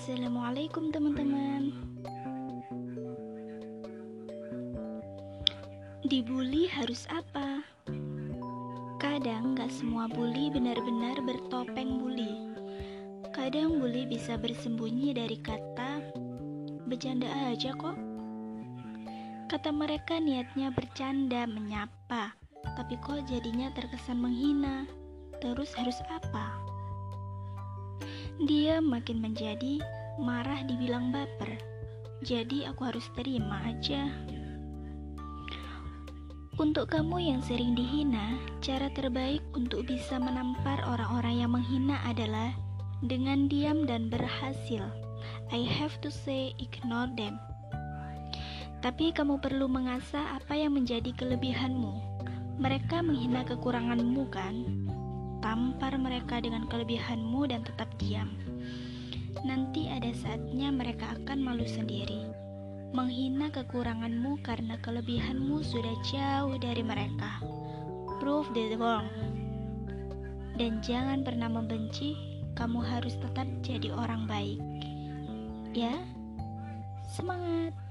Assalamualaikum teman-teman Dibully harus apa? Kadang gak semua bully benar-benar bertopeng bully Kadang bully bisa bersembunyi dari kata Bercanda aja kok Kata mereka niatnya bercanda, menyapa Tapi kok jadinya terkesan menghina Terus harus apa? Dia makin menjadi marah dibilang baper. Jadi aku harus terima aja. Untuk kamu yang sering dihina, cara terbaik untuk bisa menampar orang-orang yang menghina adalah dengan diam dan berhasil. I have to say ignore them. Tapi kamu perlu mengasah apa yang menjadi kelebihanmu. Mereka menghina kekuranganmu kan? Tampar mereka dengan kelebihanmu dan tetap diam. Nanti ada saatnya mereka akan malu sendiri, menghina kekuranganmu karena kelebihanmu sudah jauh dari mereka. Prove the wrong. Dan jangan pernah membenci, kamu harus tetap jadi orang baik. Ya, semangat!